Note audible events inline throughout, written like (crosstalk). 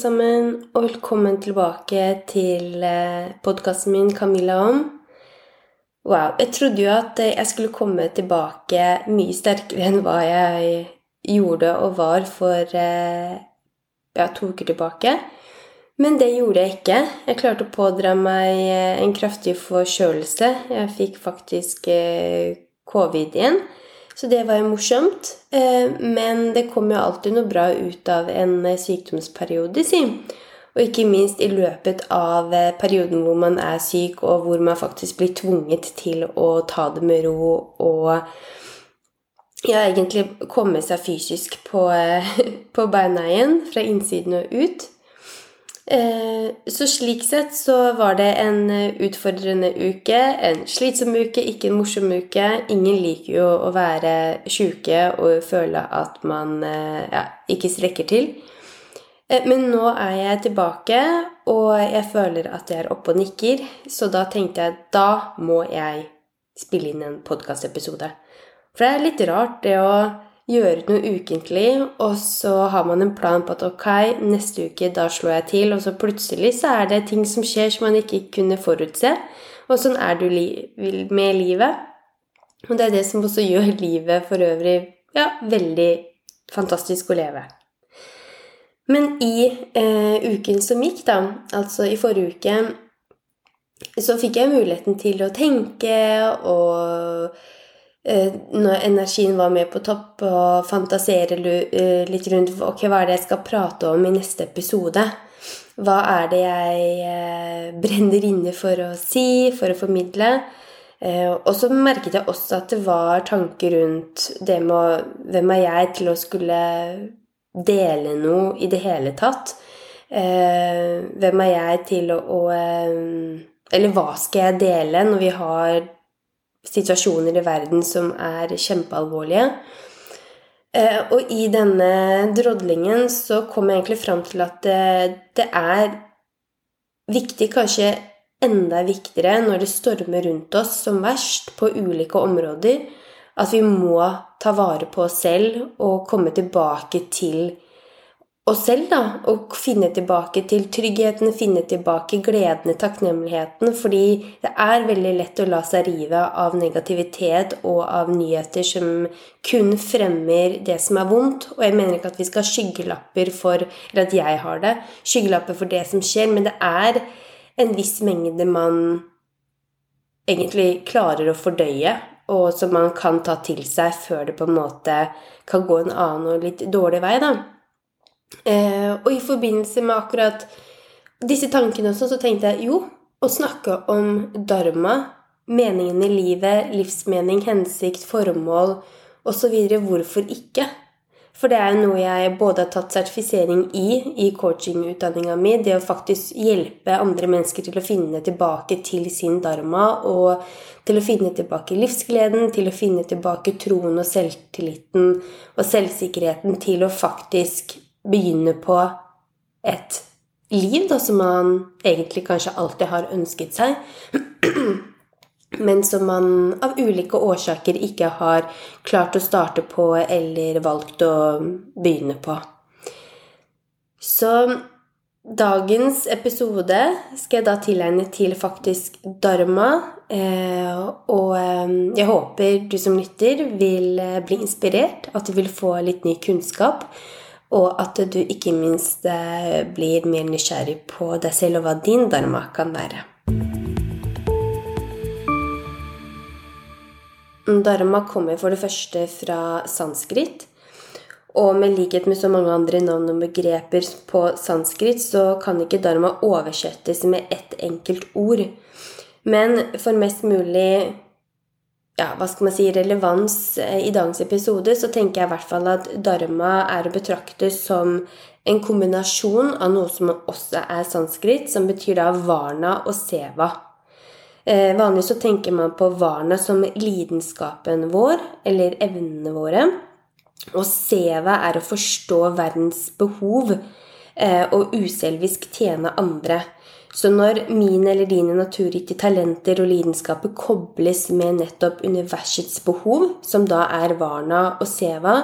Sammen, og velkommen tilbake til podkasten min 'Camilla om'. Wow. Jeg trodde jo at jeg skulle komme tilbake mye sterkere enn hva jeg gjorde og var for ja, to uker tilbake. Men det gjorde jeg ikke. Jeg klarte å pådra meg en kraftig forkjølelse. Jeg fikk faktisk covid igjen. Så det var jo morsomt. Eh, men det kommer jo alltid noe bra ut av en eh, sykdomsperiode, si. Og ikke minst i løpet av eh, perioden hvor man er syk, og hvor man faktisk blir tvunget til å ta det med ro og ja, egentlig komme seg fysisk på, (laughs) på beina igjen, fra innsiden og ut. Eh, så slik sett så var det en eh, utfordrende uke, en slitsom uke, ikke en morsom uke. Ingen liker jo å være sjuke og føle at man eh, ja, ikke strekker til. Men nå er jeg tilbake, og jeg føler at jeg er oppe og nikker. Så da tenkte jeg da må jeg spille inn en podkastepisode. For det er litt rart det å gjøre noe ukentlig, og så har man en plan på at ok, neste uke da slår jeg til, og så plutselig så er det ting som skjer som man ikke kunne forutse. Og sånn er du li med livet. Og det er det som også (laughs) gjør livet for øvrig ja, veldig fantastisk å leve. Men i eh, uken som gikk, da, altså i forrige uke, så fikk jeg muligheten til å tenke og når energien var med på topp, og fantasere eh, litt rundt ok, hva er det jeg skal prate om i neste episode. Hva er det jeg eh, brenner inne for å si, for å formidle? Og så merket jeg også at det var tanker rundt det med hvem er jeg til å skulle dele noe i det hele tatt? Hvem er jeg til å Eller hva skal jeg dele når vi har situasjoner i verden som er kjempealvorlige. Eh, og i denne drodlingen så kom jeg egentlig fram til at det, det er viktig, kanskje enda viktigere når det stormer rundt oss som verst på ulike områder, at vi må ta vare på oss selv og komme tilbake til oss selv, da, og finne tilbake til tryggheten, finne tilbake gledene, takknemligheten, fordi det er veldig lett å la seg rive av negativitet og av nyheter som kun fremmer det som er vondt. Og jeg mener ikke at vi skal ha skyggelapper for Eller at jeg har det. Skyggelapper for det som skjer, men det er en viss mengde man egentlig klarer å fordøye, og som man kan ta til seg før det på en måte kan gå en annen og litt dårlig vei, da. Eh, og i forbindelse med akkurat disse tankene også, så tenkte jeg jo, å snakke om dharma, meningen i livet, livsmening, hensikt, formål osv. Hvorfor ikke? For det er noe jeg både har tatt sertifisering i i coachingutdanninga mi, det å faktisk hjelpe andre mennesker til å finne tilbake til sin dharma, og til å finne tilbake livsgleden, til å finne tilbake troen og selvtilliten og selvsikkerheten til å faktisk begynne på et liv da, som man egentlig kanskje alltid har ønsket seg, (clears throat) men som man av ulike årsaker ikke har klart å starte på eller valgt å begynne på. Så dagens episode skal jeg da tilegne til faktisk dharma. Eh, og eh, jeg håper du som lytter vil eh, bli inspirert, at du vil få litt ny kunnskap og at du ikke minst eh, blir mer nysgjerrig på deg selv og hva din dharma kan være. Dharma kommer for det første fra sanskrit. Og med likhet med så mange andre navn og begreper på sanskrit, så kan ikke dharma oversettes med ett enkelt ord. Men for mest mulig ja, hva skal man si, relevans eh, i dagens episode, så tenker jeg i hvert fall at dharma er å betrakte som en kombinasjon av noe som også er sanskrit, som betyr da varna og seva. Eh, vanligvis så tenker man på varna som lidenskapen vår, eller evnene våre. Og seva er å forstå verdens behov eh, og uselvisk tjene andre. Så når mine eller dine naturgitte talenter og lidenskaper kobles med nettopp universets behov, som da er Varna og Seva,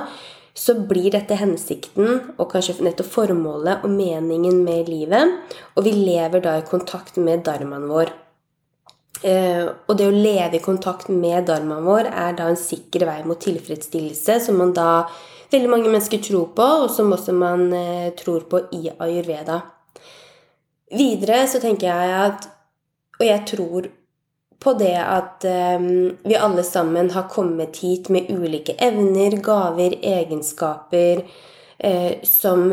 så blir dette hensikten og kanskje nettopp formålet og meningen med livet. Og vi lever da i kontakt med dharmaen vår. Eh, og det å leve i kontakt med dharmaen vår er da en sikker vei mot tilfredsstillelse, som man da veldig mange mennesker tror på, og som også man eh, tror på i ayurveda. Videre så tenker jeg at Og jeg tror på det at um, vi alle sammen har kommet hit med ulike evner, gaver, egenskaper uh, som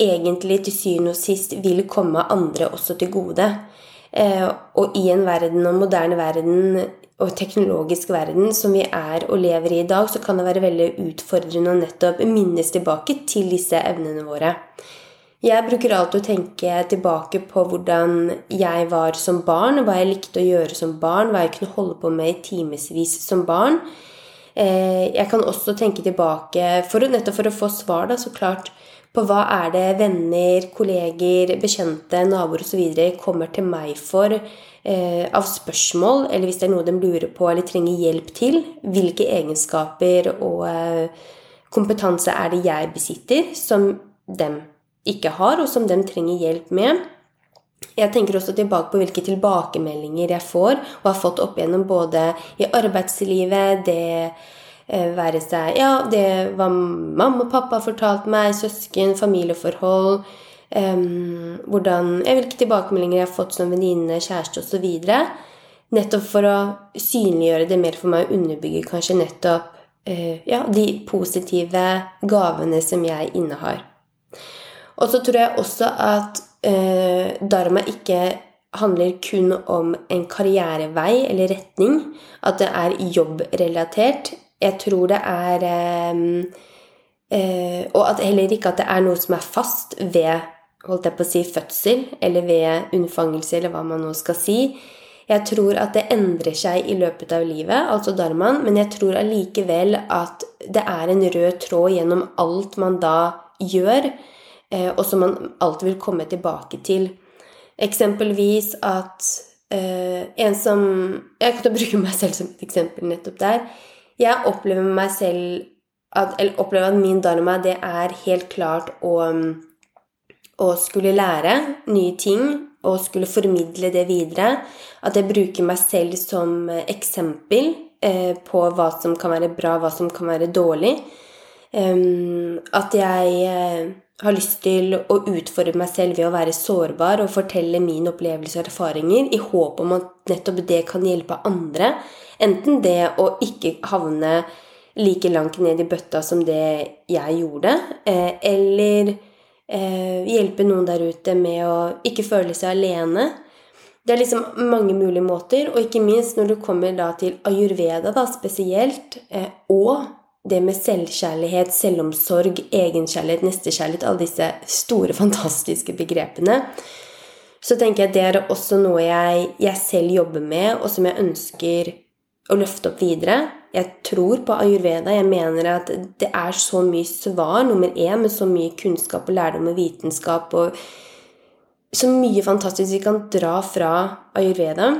egentlig til syvende og sist vil komme andre også til gode. Uh, og i en verden, og moderne verden og teknologisk verden som vi er og lever i i dag, så kan det være veldig utfordrende å nettopp minnes tilbake til disse evnene våre. Jeg bruker alltid å tenke tilbake på hvordan jeg var som barn, hva jeg likte å gjøre som barn, hva jeg kunne holde på med i timevis som barn. Eh, jeg kan også tenke tilbake, for, nettopp for å få svar, da, så klart, på hva er det venner, kolleger, bekjente, naboer osv. kommer til meg for eh, av spørsmål, eller hvis det er noe de lurer på eller trenger hjelp til. Hvilke egenskaper og eh, kompetanse er det jeg besitter, som dem ikke har, og som de trenger hjelp med. Jeg tenker også tilbake på hvilke tilbakemeldinger jeg får og har fått opp igjennom både i arbeidslivet, det eh, være seg Ja, det hva mamma og pappa har fortalt meg, søsken, familieforhold um, hvordan, ja, Hvilke tilbakemeldinger jeg har fått som venninne, kjæreste osv. Nettopp for å synliggjøre det mer for meg og underbygge kanskje nettopp uh, ja, de positive gavene som jeg innehar. Og så tror jeg også at eh, dharma ikke handler kun om en karrierevei eller retning. At det er jobbrelatert. Jeg tror det er eh, eh, Og at heller ikke at det er noe som er fast ved holdt jeg på å si, fødsel eller ved unnfangelse, eller hva man nå skal si. Jeg tror at det endrer seg i løpet av livet, altså dharmaen, men jeg tror allikevel at det er en rød tråd gjennom alt man da gjør. Eh, og som man alltid vil komme tilbake til. Eksempelvis at eh, en som Jeg kan bruke meg selv som et eksempel nettopp der. Jeg opplever meg selv at, eller opplever at min dharma det er helt klart å, å skulle lære nye ting og skulle formidle det videre. At jeg bruker meg selv som eksempel eh, på hva som kan være bra, hva som kan være dårlig. Um, at jeg har lyst til å utfordre meg selv ved å være sårbar og fortelle min opplevelse og erfaringer i håp om at nettopp det kan hjelpe andre. Enten det å ikke havne like langt ned i bøtta som det jeg gjorde, eh, eller eh, hjelpe noen der ute med å ikke føle seg alene. Det er liksom mange mulige måter, og ikke minst når du kommer til ayurveda da, spesielt, eh, og det med selvkjærlighet, selvomsorg, egenkjærlighet, nestekjærlighet, alle disse store, (laughs) fantastiske begrepene, så tenker jeg at det er også noe jeg, jeg, selv jobber med, og som jeg ønsker å løfte opp videre. Jeg tror på ayurveda. Jeg mener at det er så mye svar, nummer én, med så mye kunnskap og lærdom og vitenskap og så mye fantastisk vi kan dra fra ayurveda.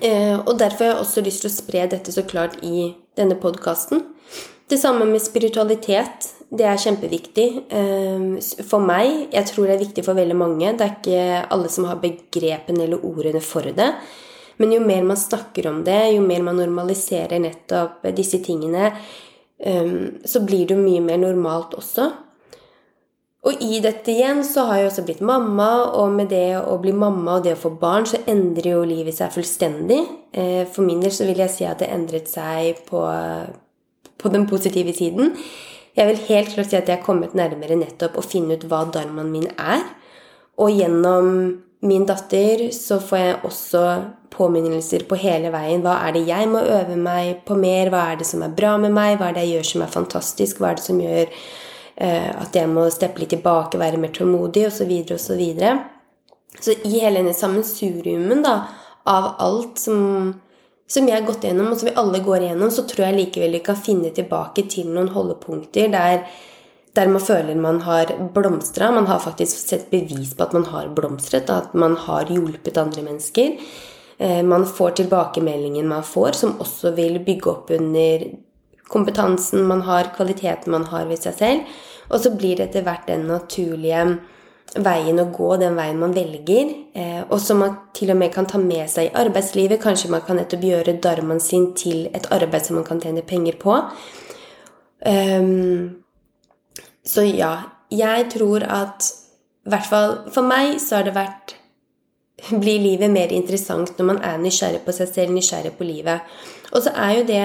Eh, og derfor har jeg også lyst til å spre dette så klart i denne podkasten. Det samme med spiritualitet. Det er kjempeviktig ehm, for meg. Jeg tror det er viktig for veldig mange. Det er ikke alle som har begrepene eller ordene for det. Men jo mer man snakker om det, jo mer man normaliserer nettopp disse tingene, ehm, så blir det jo mye mer normalt også. Og i dette igjen så har jeg også blitt mamma, og med det å bli mamma og det å få barn, så endrer jo livet seg fullstendig. Eh, for min del så vil jeg si at det endret seg på på den positive siden. Jeg vil helt klart si at jeg er kommet nærmere nettopp å finne ut hva dharmaen min er. Og gjennom min datter så får jeg også påminnelser på hele veien. Hva er det jeg må øve meg på mer? Hva er det som er bra med meg? Hva er det jeg gjør som er fantastisk? Hva er det som gjør uh, at jeg må steppe litt tilbake, være mer tålmodig, osv., osv. Så, videre, og så, så i hele denne sammensuriumen da, av alt som som jeg har gått gjennom, og som vi alle går igjennom, så tror jeg likevel vi kan finne tilbake til noen holdepunkter der, der man føler man har blomstra. Man har faktisk sett bevis på at man har blomstret, at man har hjulpet andre mennesker. Eh, man får tilbakemeldingen man får, som også vil bygge opp under kompetansen man har, kvaliteten man har ved seg selv. Og så blir det etter hvert den naturlige veien å gå, den veien man velger. Eh, og som man til og med kan ta med seg i arbeidslivet. Kanskje man kan nettopp gjøre dharmaen sin til et arbeid som man kan tjene penger på. Um, så ja, jeg tror at i hvert fall for meg så har det vært (laughs) blir livet mer interessant når man er nysgjerrig på seg selv, nysgjerrig på livet. Og så er jo det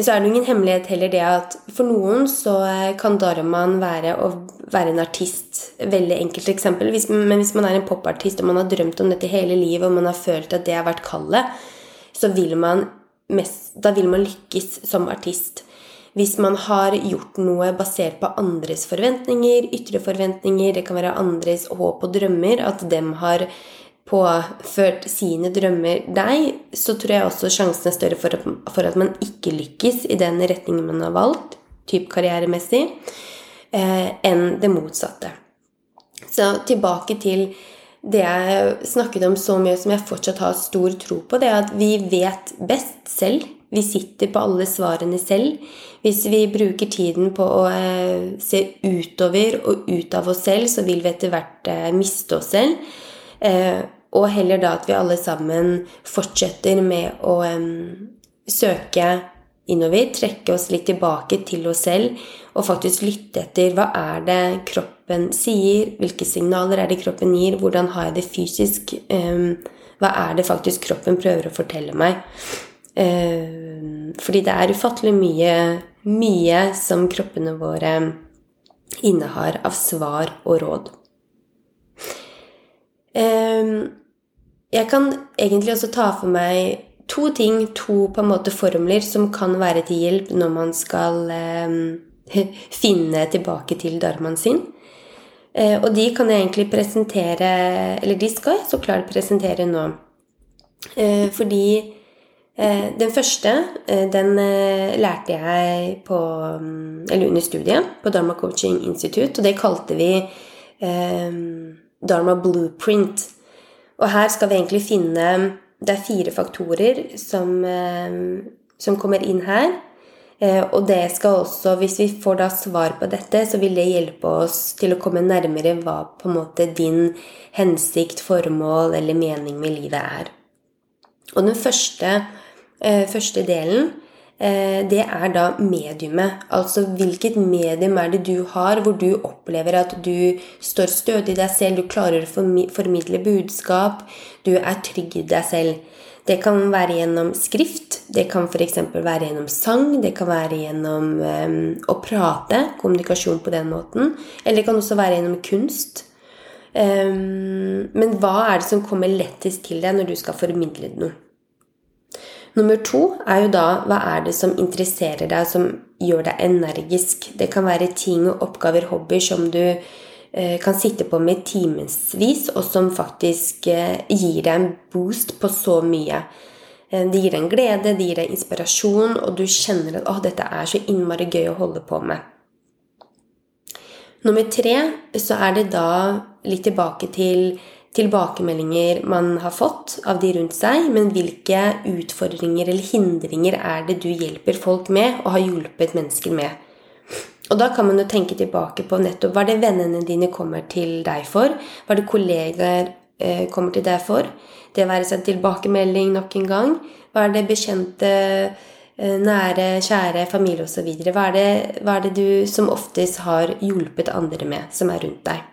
så er det ingen hemmelighet heller det at for noen så kan dharmaen være å være en artist. Veldig enkelt eksempel. Hvis, men hvis man er en popartist og man har drømt om dette hele livet, og man har følt at det har vært kallet, så vil man mest, da vil man lykkes som artist. Hvis man har gjort noe basert på andres forventninger, ytre forventninger, det kan være andres håp og drømmer, at dem har påført sine drømmer deg, så tror jeg også sjansen er større for at, man ikke lykkes i den retningen man har valgt, typ karrieremessig, eh, enn det motsatte. Så tilbake til det jeg snakket om så mye som jeg fortsatt har stor tro på, det er at vi vet best selv. Vi sitter på alle svarene selv. Hvis vi bruker tiden på å eh, se utover og ut av oss selv, så vil vi etter hvert eh, miste oss selv. Eh, og heller da at vi alle sammen fortsetter med å søke innover, trekke oss litt tilbake til oss selv og faktisk lytte etter hva er det kroppen sier, hvilke signaler er det kroppen gir, hvordan har jeg det fysisk, hva er det faktisk kroppen prøver å fortelle meg. Fordi det er ufattelig mye, mye som kroppene våre innehar av svar og råd. Ehm, jeg kan egentlig også ta for meg to ting, to på en måte formler, som kan være til hjelp når man skal eh, (laughs) finne tilbake til dharmaen sin. Eh, og de kan jeg egentlig presentere Eller de skal jeg så klart presentere nå. Eh, fordi eh, den første, den lærte jeg på Eller under studiet på Dharma Coaching Institute, og det kalte vi Dharma Blueprint. Og her skal vi egentlig finne Det er fire faktorer som, eh, som kommer inn her. Eh, og det skal også, hvis vi får da svar på dette, så vil det hjelpe oss til å komme nærmere hva på en måte din hensikt, formål eller mening med livet er. Og den første, eh, første delen det er da mediumet. Altså hvilket medium er det du har, hvor du opplever at du står stødig i deg selv, du klarer å formidle budskap, du er trygg i deg selv. Det kan være gjennom skrift, det kan f.eks. være gjennom sang, det kan være gjennom um, å prate, kommunikasjon på den måten. Eller det kan også være gjennom kunst. Um, men hva er det som kommer lettest til deg når du skal formidle noe? Nummer to er jo da hva er det som interesserer deg, som gjør deg energisk. Det kan være ting og oppgaver, hobbyer, som du eh, kan sitte på med timevis, og som faktisk eh, gir deg en boost på så mye. Eh, det gir deg en glede, det gir deg inspirasjon, og du kjenner at 'å, dette er så innmari gøy å holde på med'. Nummer tre så er det da litt tilbake til tilbakemeldinger man har fått av de rundt seg, men hvilke utfordringer eller hindringer er det du hjelper folk med og har hjulpet mennesker med? Og da kan man jo tenke tilbake på nettopp hva er det vennene dine kommer til deg for? Hva er det kollegaer eh, kommer til deg for? Det være seg tilbakemelding nok en gang. Hva er det bekjente, eh, nære, kjære, familie osv.? Hva, er hva er det du som oftest har hjulpet andre med, som er rundt deg?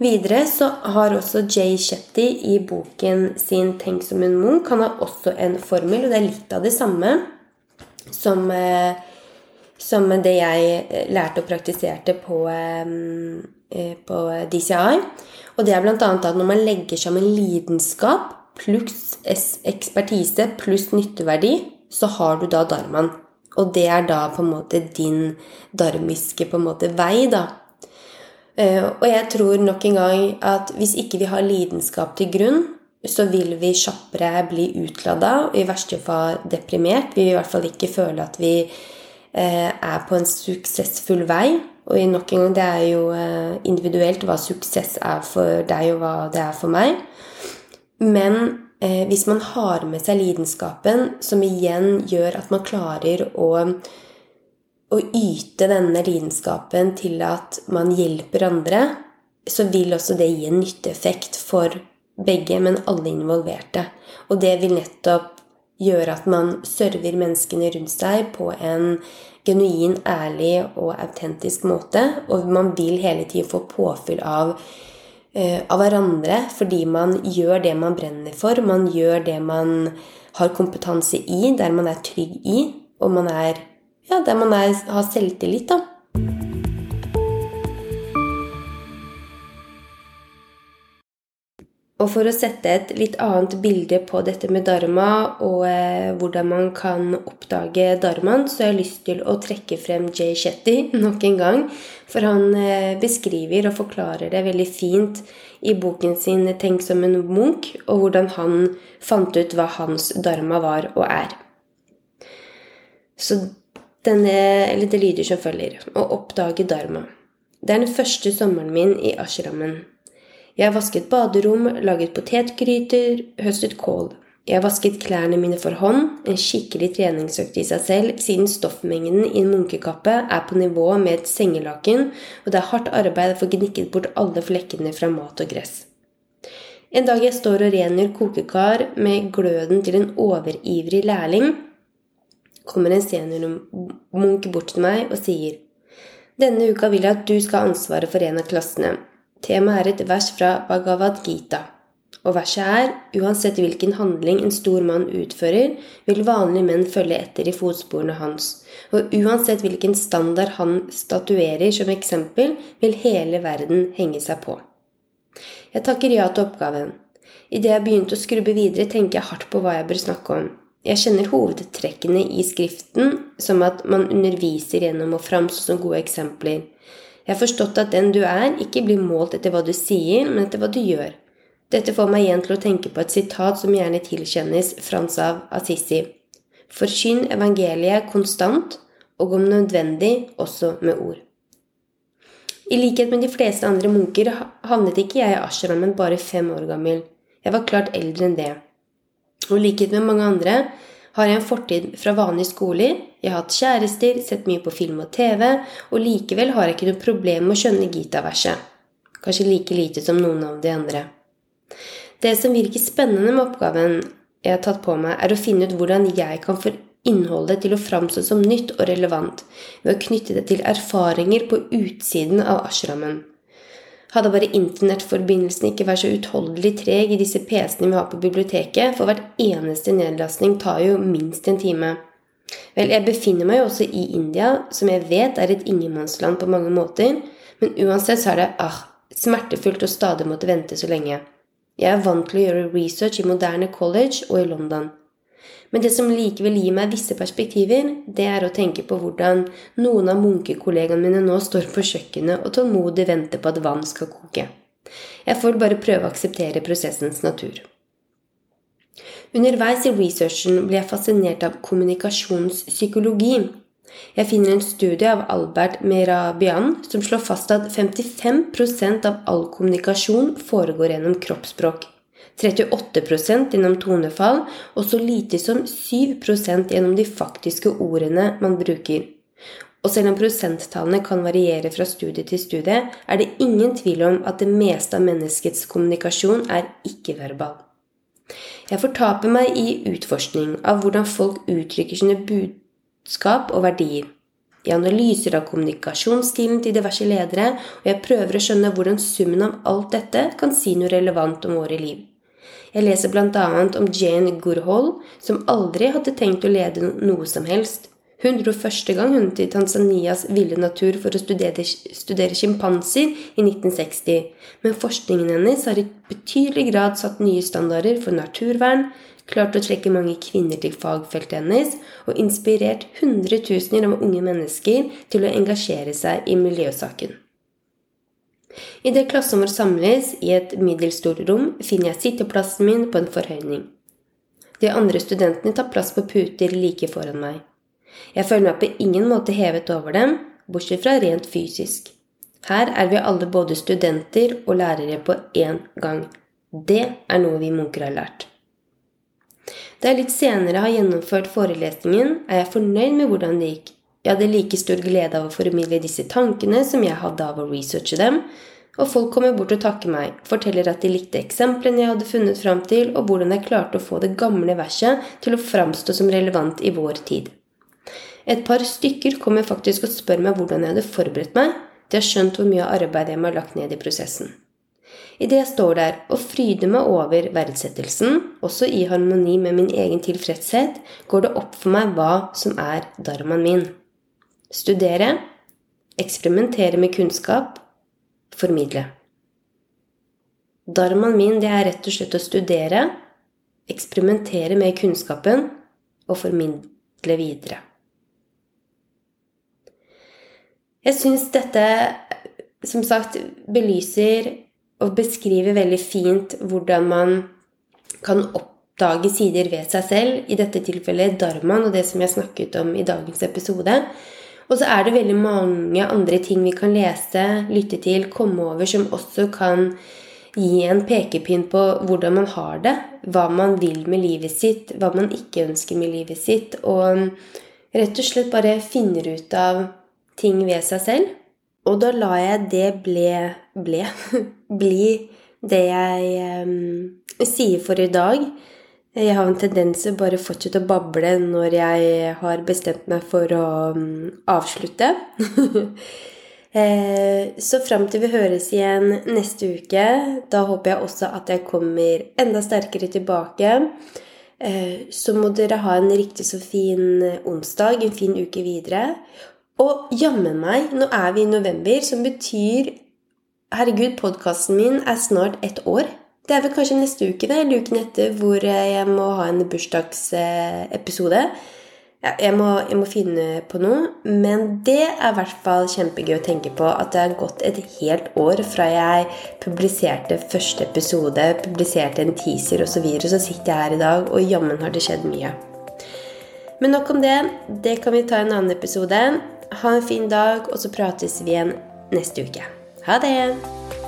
Videre så har også Jay Shetty i boken sin 'Tenk som en munk' Han har også en formel, og det er litt av det samme som, eh, som det jeg eh, lærte og praktiserte på, eh, på DCI. Og det er bl.a. at når man legger sammen lidenskap pluss ekspertise pluss nytteverdi, så har du da dharmaen. Og det er da på en måte din dharmiske på en måte vei, da. Eh, og jeg tror nok en gang at hvis ikke vi har lidenskap til grunn, så vil vi kjappere bli utlada, og i verste fall deprimert. Vi vil i hvert fall ikke føle at vi eh, er på en suksessfull vei. Og nok en gang, det er jo eh, individuelt hva suksess er for deg, og hva det er for meg. Men hvis man har med seg lidenskapen, som igjen gjør at man klarer å, å yte denne lidenskapen til at man hjelper andre, så vil også det gi en nytteeffekt for begge, men alle involverte. Og det vil nettopp gjøre at man server menneskene rundt seg på en genuin, ærlig og autentisk måte. Og man vil hele tiden få påfyll av, uh, av hverandre fordi man gjør det man brenner for. Man gjør det man har kompetanse i, der man er trygg i, og man er ja, der man er, har selvtillit, da. Og for å sette et litt annet bilde på dette med dharma og eh, hvordan man kan oppdage dharmaen, så har jeg lyst til å trekke frem Jay Shetty (laughs) nok en gang. For han eh, beskriver og forklarer det veldig fint i boken sin 'Tenk som en munk', og hvordan han fant ut hva hans dharma var og er. Så denne, eller det lyder som følger Å oppdage dharma. Det er den første sommeren min i ashrammen. Jeg har vasket baderom, laget potetgryter, høstet kål. Jeg har vasket klærne mine for hånd, en skikkelig treningsøkt i seg selv, siden stoffmengden i en munkekappe er på nivå med et sengelaken, og det er hardt arbeid å få gnikket bort alle flekkene fra mat og gress. En dag jeg står og rengjør kokekar med gløden til en overivrig lærling, kommer en seniormunk bort til meg og sier Denne uka vil jeg at du skal ha ansvaret for en av klassene. Temaet er et vers fra Bhagavad Gita. Og verset er uansett hvilken handling en stor mann utfører, vil vanlige menn følge etter i fotsporene hans. Og uansett hvilken standard han statuerer som eksempel, vil hele verden henge seg på. Jeg takker ja til oppgaven. Idet jeg begynte å skrubbe videre, tenker jeg hardt på hva jeg bør snakke om. Jeg kjenner hovedtrekkene i skriften, som at man underviser gjennom å framstå som gode eksempler. Jeg har forstått at den du er, ikke blir målt etter hva du sier, men etter hva du gjør. Dette får meg igjen til å tenke på et sitat som gjerne tilkjennes Frans av Assisi. Forkynn evangeliet konstant, og om nødvendig også med ord. I likhet med de fleste andre munker havnet ikke jeg i ashramen bare fem år gammel. Jeg var klart eldre enn det. Og i likhet med mange andre har jeg en fortid fra vanlige skoler, jeg har hatt kjærester, sett mye på film og TV, og likevel har jeg ikke noe problem med å skjønne Gita-verset. Kanskje like lite som noen av de andre. Det som virker spennende med oppgaven jeg har tatt på meg, er å finne ut hvordan jeg kan få innholdet til å framstå som nytt og relevant, ved å knytte det til erfaringer på utsiden av ashramen. Hadde bare internettforbindelsen ikke vært så utholdelig treg i disse PC-ene vi har på biblioteket, for hvert eneste nedlastning tar jo minst en time. Vel, jeg befinner meg jo også i India, som jeg vet er et ingenmannsland på mange måter, men uansett så er det ah, smertefullt å stadig måtte vente så lenge. Jeg er vant til å gjøre research i moderne college og i London. Men det som likevel gir meg visse perspektiver, det er å tenke på hvordan noen av munkekollegaene mine nå står på kjøkkenet og tålmodig venter på at vann skal koke. Jeg får bare prøve å akseptere prosessens natur. Underveis i researchen ble jeg fascinert av kommunikasjonspsykologi. Jeg finner en studie av Albert Merabian som slår fast at 55% av all kommunikasjon foregår gjennom kroppsspråk. 38% gjennom tonefall og så lite som 7% gjennom de faktiske ordene man bruker. Og selv om prosenttallene kan variere fra studie til studie, er det ingen tvil om at det meste av menneskets kommunikasjon er ikke-verbal. Jeg fortaper meg i utforskning av hvordan folk uttrykker sine budskap og verdier. Jeg analyser av kommunikasjonsstilen til diverse ledere, og jeg prøver å skjønne hvordan summen av alt dette kan si noe relevant om våre liv. Jeg leser bl.a. om Jane Goodhall, som aldri hadde tenkt å lede noe som helst. Hun dro første gang hun til Tanzanias ville natur for å studere, studere sjimpanser i 1960, men forskningen hennes har i betydelig grad satt nye standarder for naturvern, klart å trekke mange kvinner til fagfeltet hennes og inspirert hundretusener av unge mennesker til å engasjere seg i miljøsaken. Idet klassen vår samles i et middelstort rom, finner jeg sitteplassen min på en forhøyning. De andre studentene tar plass på puter like foran meg. Jeg føler meg på ingen måte hevet over dem, bortsett fra rent fysisk. Her er vi alle både studenter og lærere på én gang. Det er noe vi munker har lært. Da jeg litt senere har gjennomført forelesningen, er jeg fornøyd med hvordan det gikk. Jeg hadde like stor glede av å formidle disse tankene som jeg hadde av å researche dem, og folk kommer bort og takker meg, forteller at de likte eksemplene jeg hadde funnet fram til, og hvordan jeg klarte å få det gamle verset til å framstå som relevant i vår tid. Et par stykker kommer faktisk og spør meg hvordan jeg hadde forberedt meg. De har skjønt hvor mye arbeid jeg må ha lagt ned i prosessen. Idet jeg står der og fryder meg over verdsettelsen, også i harmoni med min egen tilfredshet, går det opp for meg hva som er dharmaen min. Studere, eksperimentere med kunnskap, formidle. Dharmaen min det er rett og slett å studere, eksperimentere med kunnskapen og formidle videre. Jeg syns dette som sagt belyser og beskriver veldig fint hvordan man kan oppdage sider ved seg selv, i dette tilfellet dharmaen og det som jeg snakket om i dagens episode. Og så er det veldig mange andre ting vi kan lese, lytte til, komme over, som også kan gi en pekepinn på hvordan man har det, hva man vil med livet sitt, hva man ikke ønsker med livet sitt, og rett og slett bare finner ut av ting ved seg selv. Og da lar jeg det ble, ble (laughs) bli det jeg um, sier for i dag. Jeg har en tendens til bare fortsette å bable når jeg har bestemt meg for å um, avslutte. (laughs) eh, så fram til vi høres igjen neste uke, da håper jeg også at jeg kommer enda sterkere tilbake. Eh, så må dere ha en riktig så fin onsdag, en fin uke videre. Og jammen meg, nå er vi i november, som betyr Herregud, podkasten min er snart ett år. Det er vel kanskje neste uke, det, eller uken etter, hvor jeg må ha en bursdagsepisode. Ja, jeg, må, jeg må finne på noe. Men det er i hvert fall kjempegøy å tenke på at det har gått et helt år fra jeg publiserte første episode, publiserte en teaser osv., så, videre, så sitter jeg her i dag, og jammen har det skjedd mye. Men nok om det. Det kan vi ta i en annen episode. Ha en fin dag, og så prates vi igjen neste uke. Ha det!